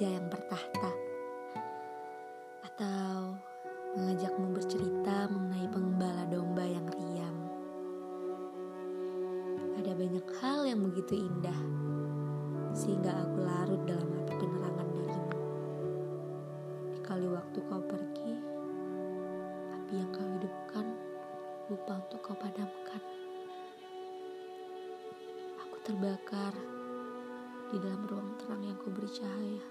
raja yang bertahta atau mengajakmu bercerita mengenai pengembala domba yang riam. Ada banyak hal yang begitu indah sehingga aku larut dalam api penerangan darimu. Dikali waktu kau pergi, api yang kau hidupkan lupa untuk kau padamkan. Aku terbakar di dalam ruang terang yang kau beri cahaya.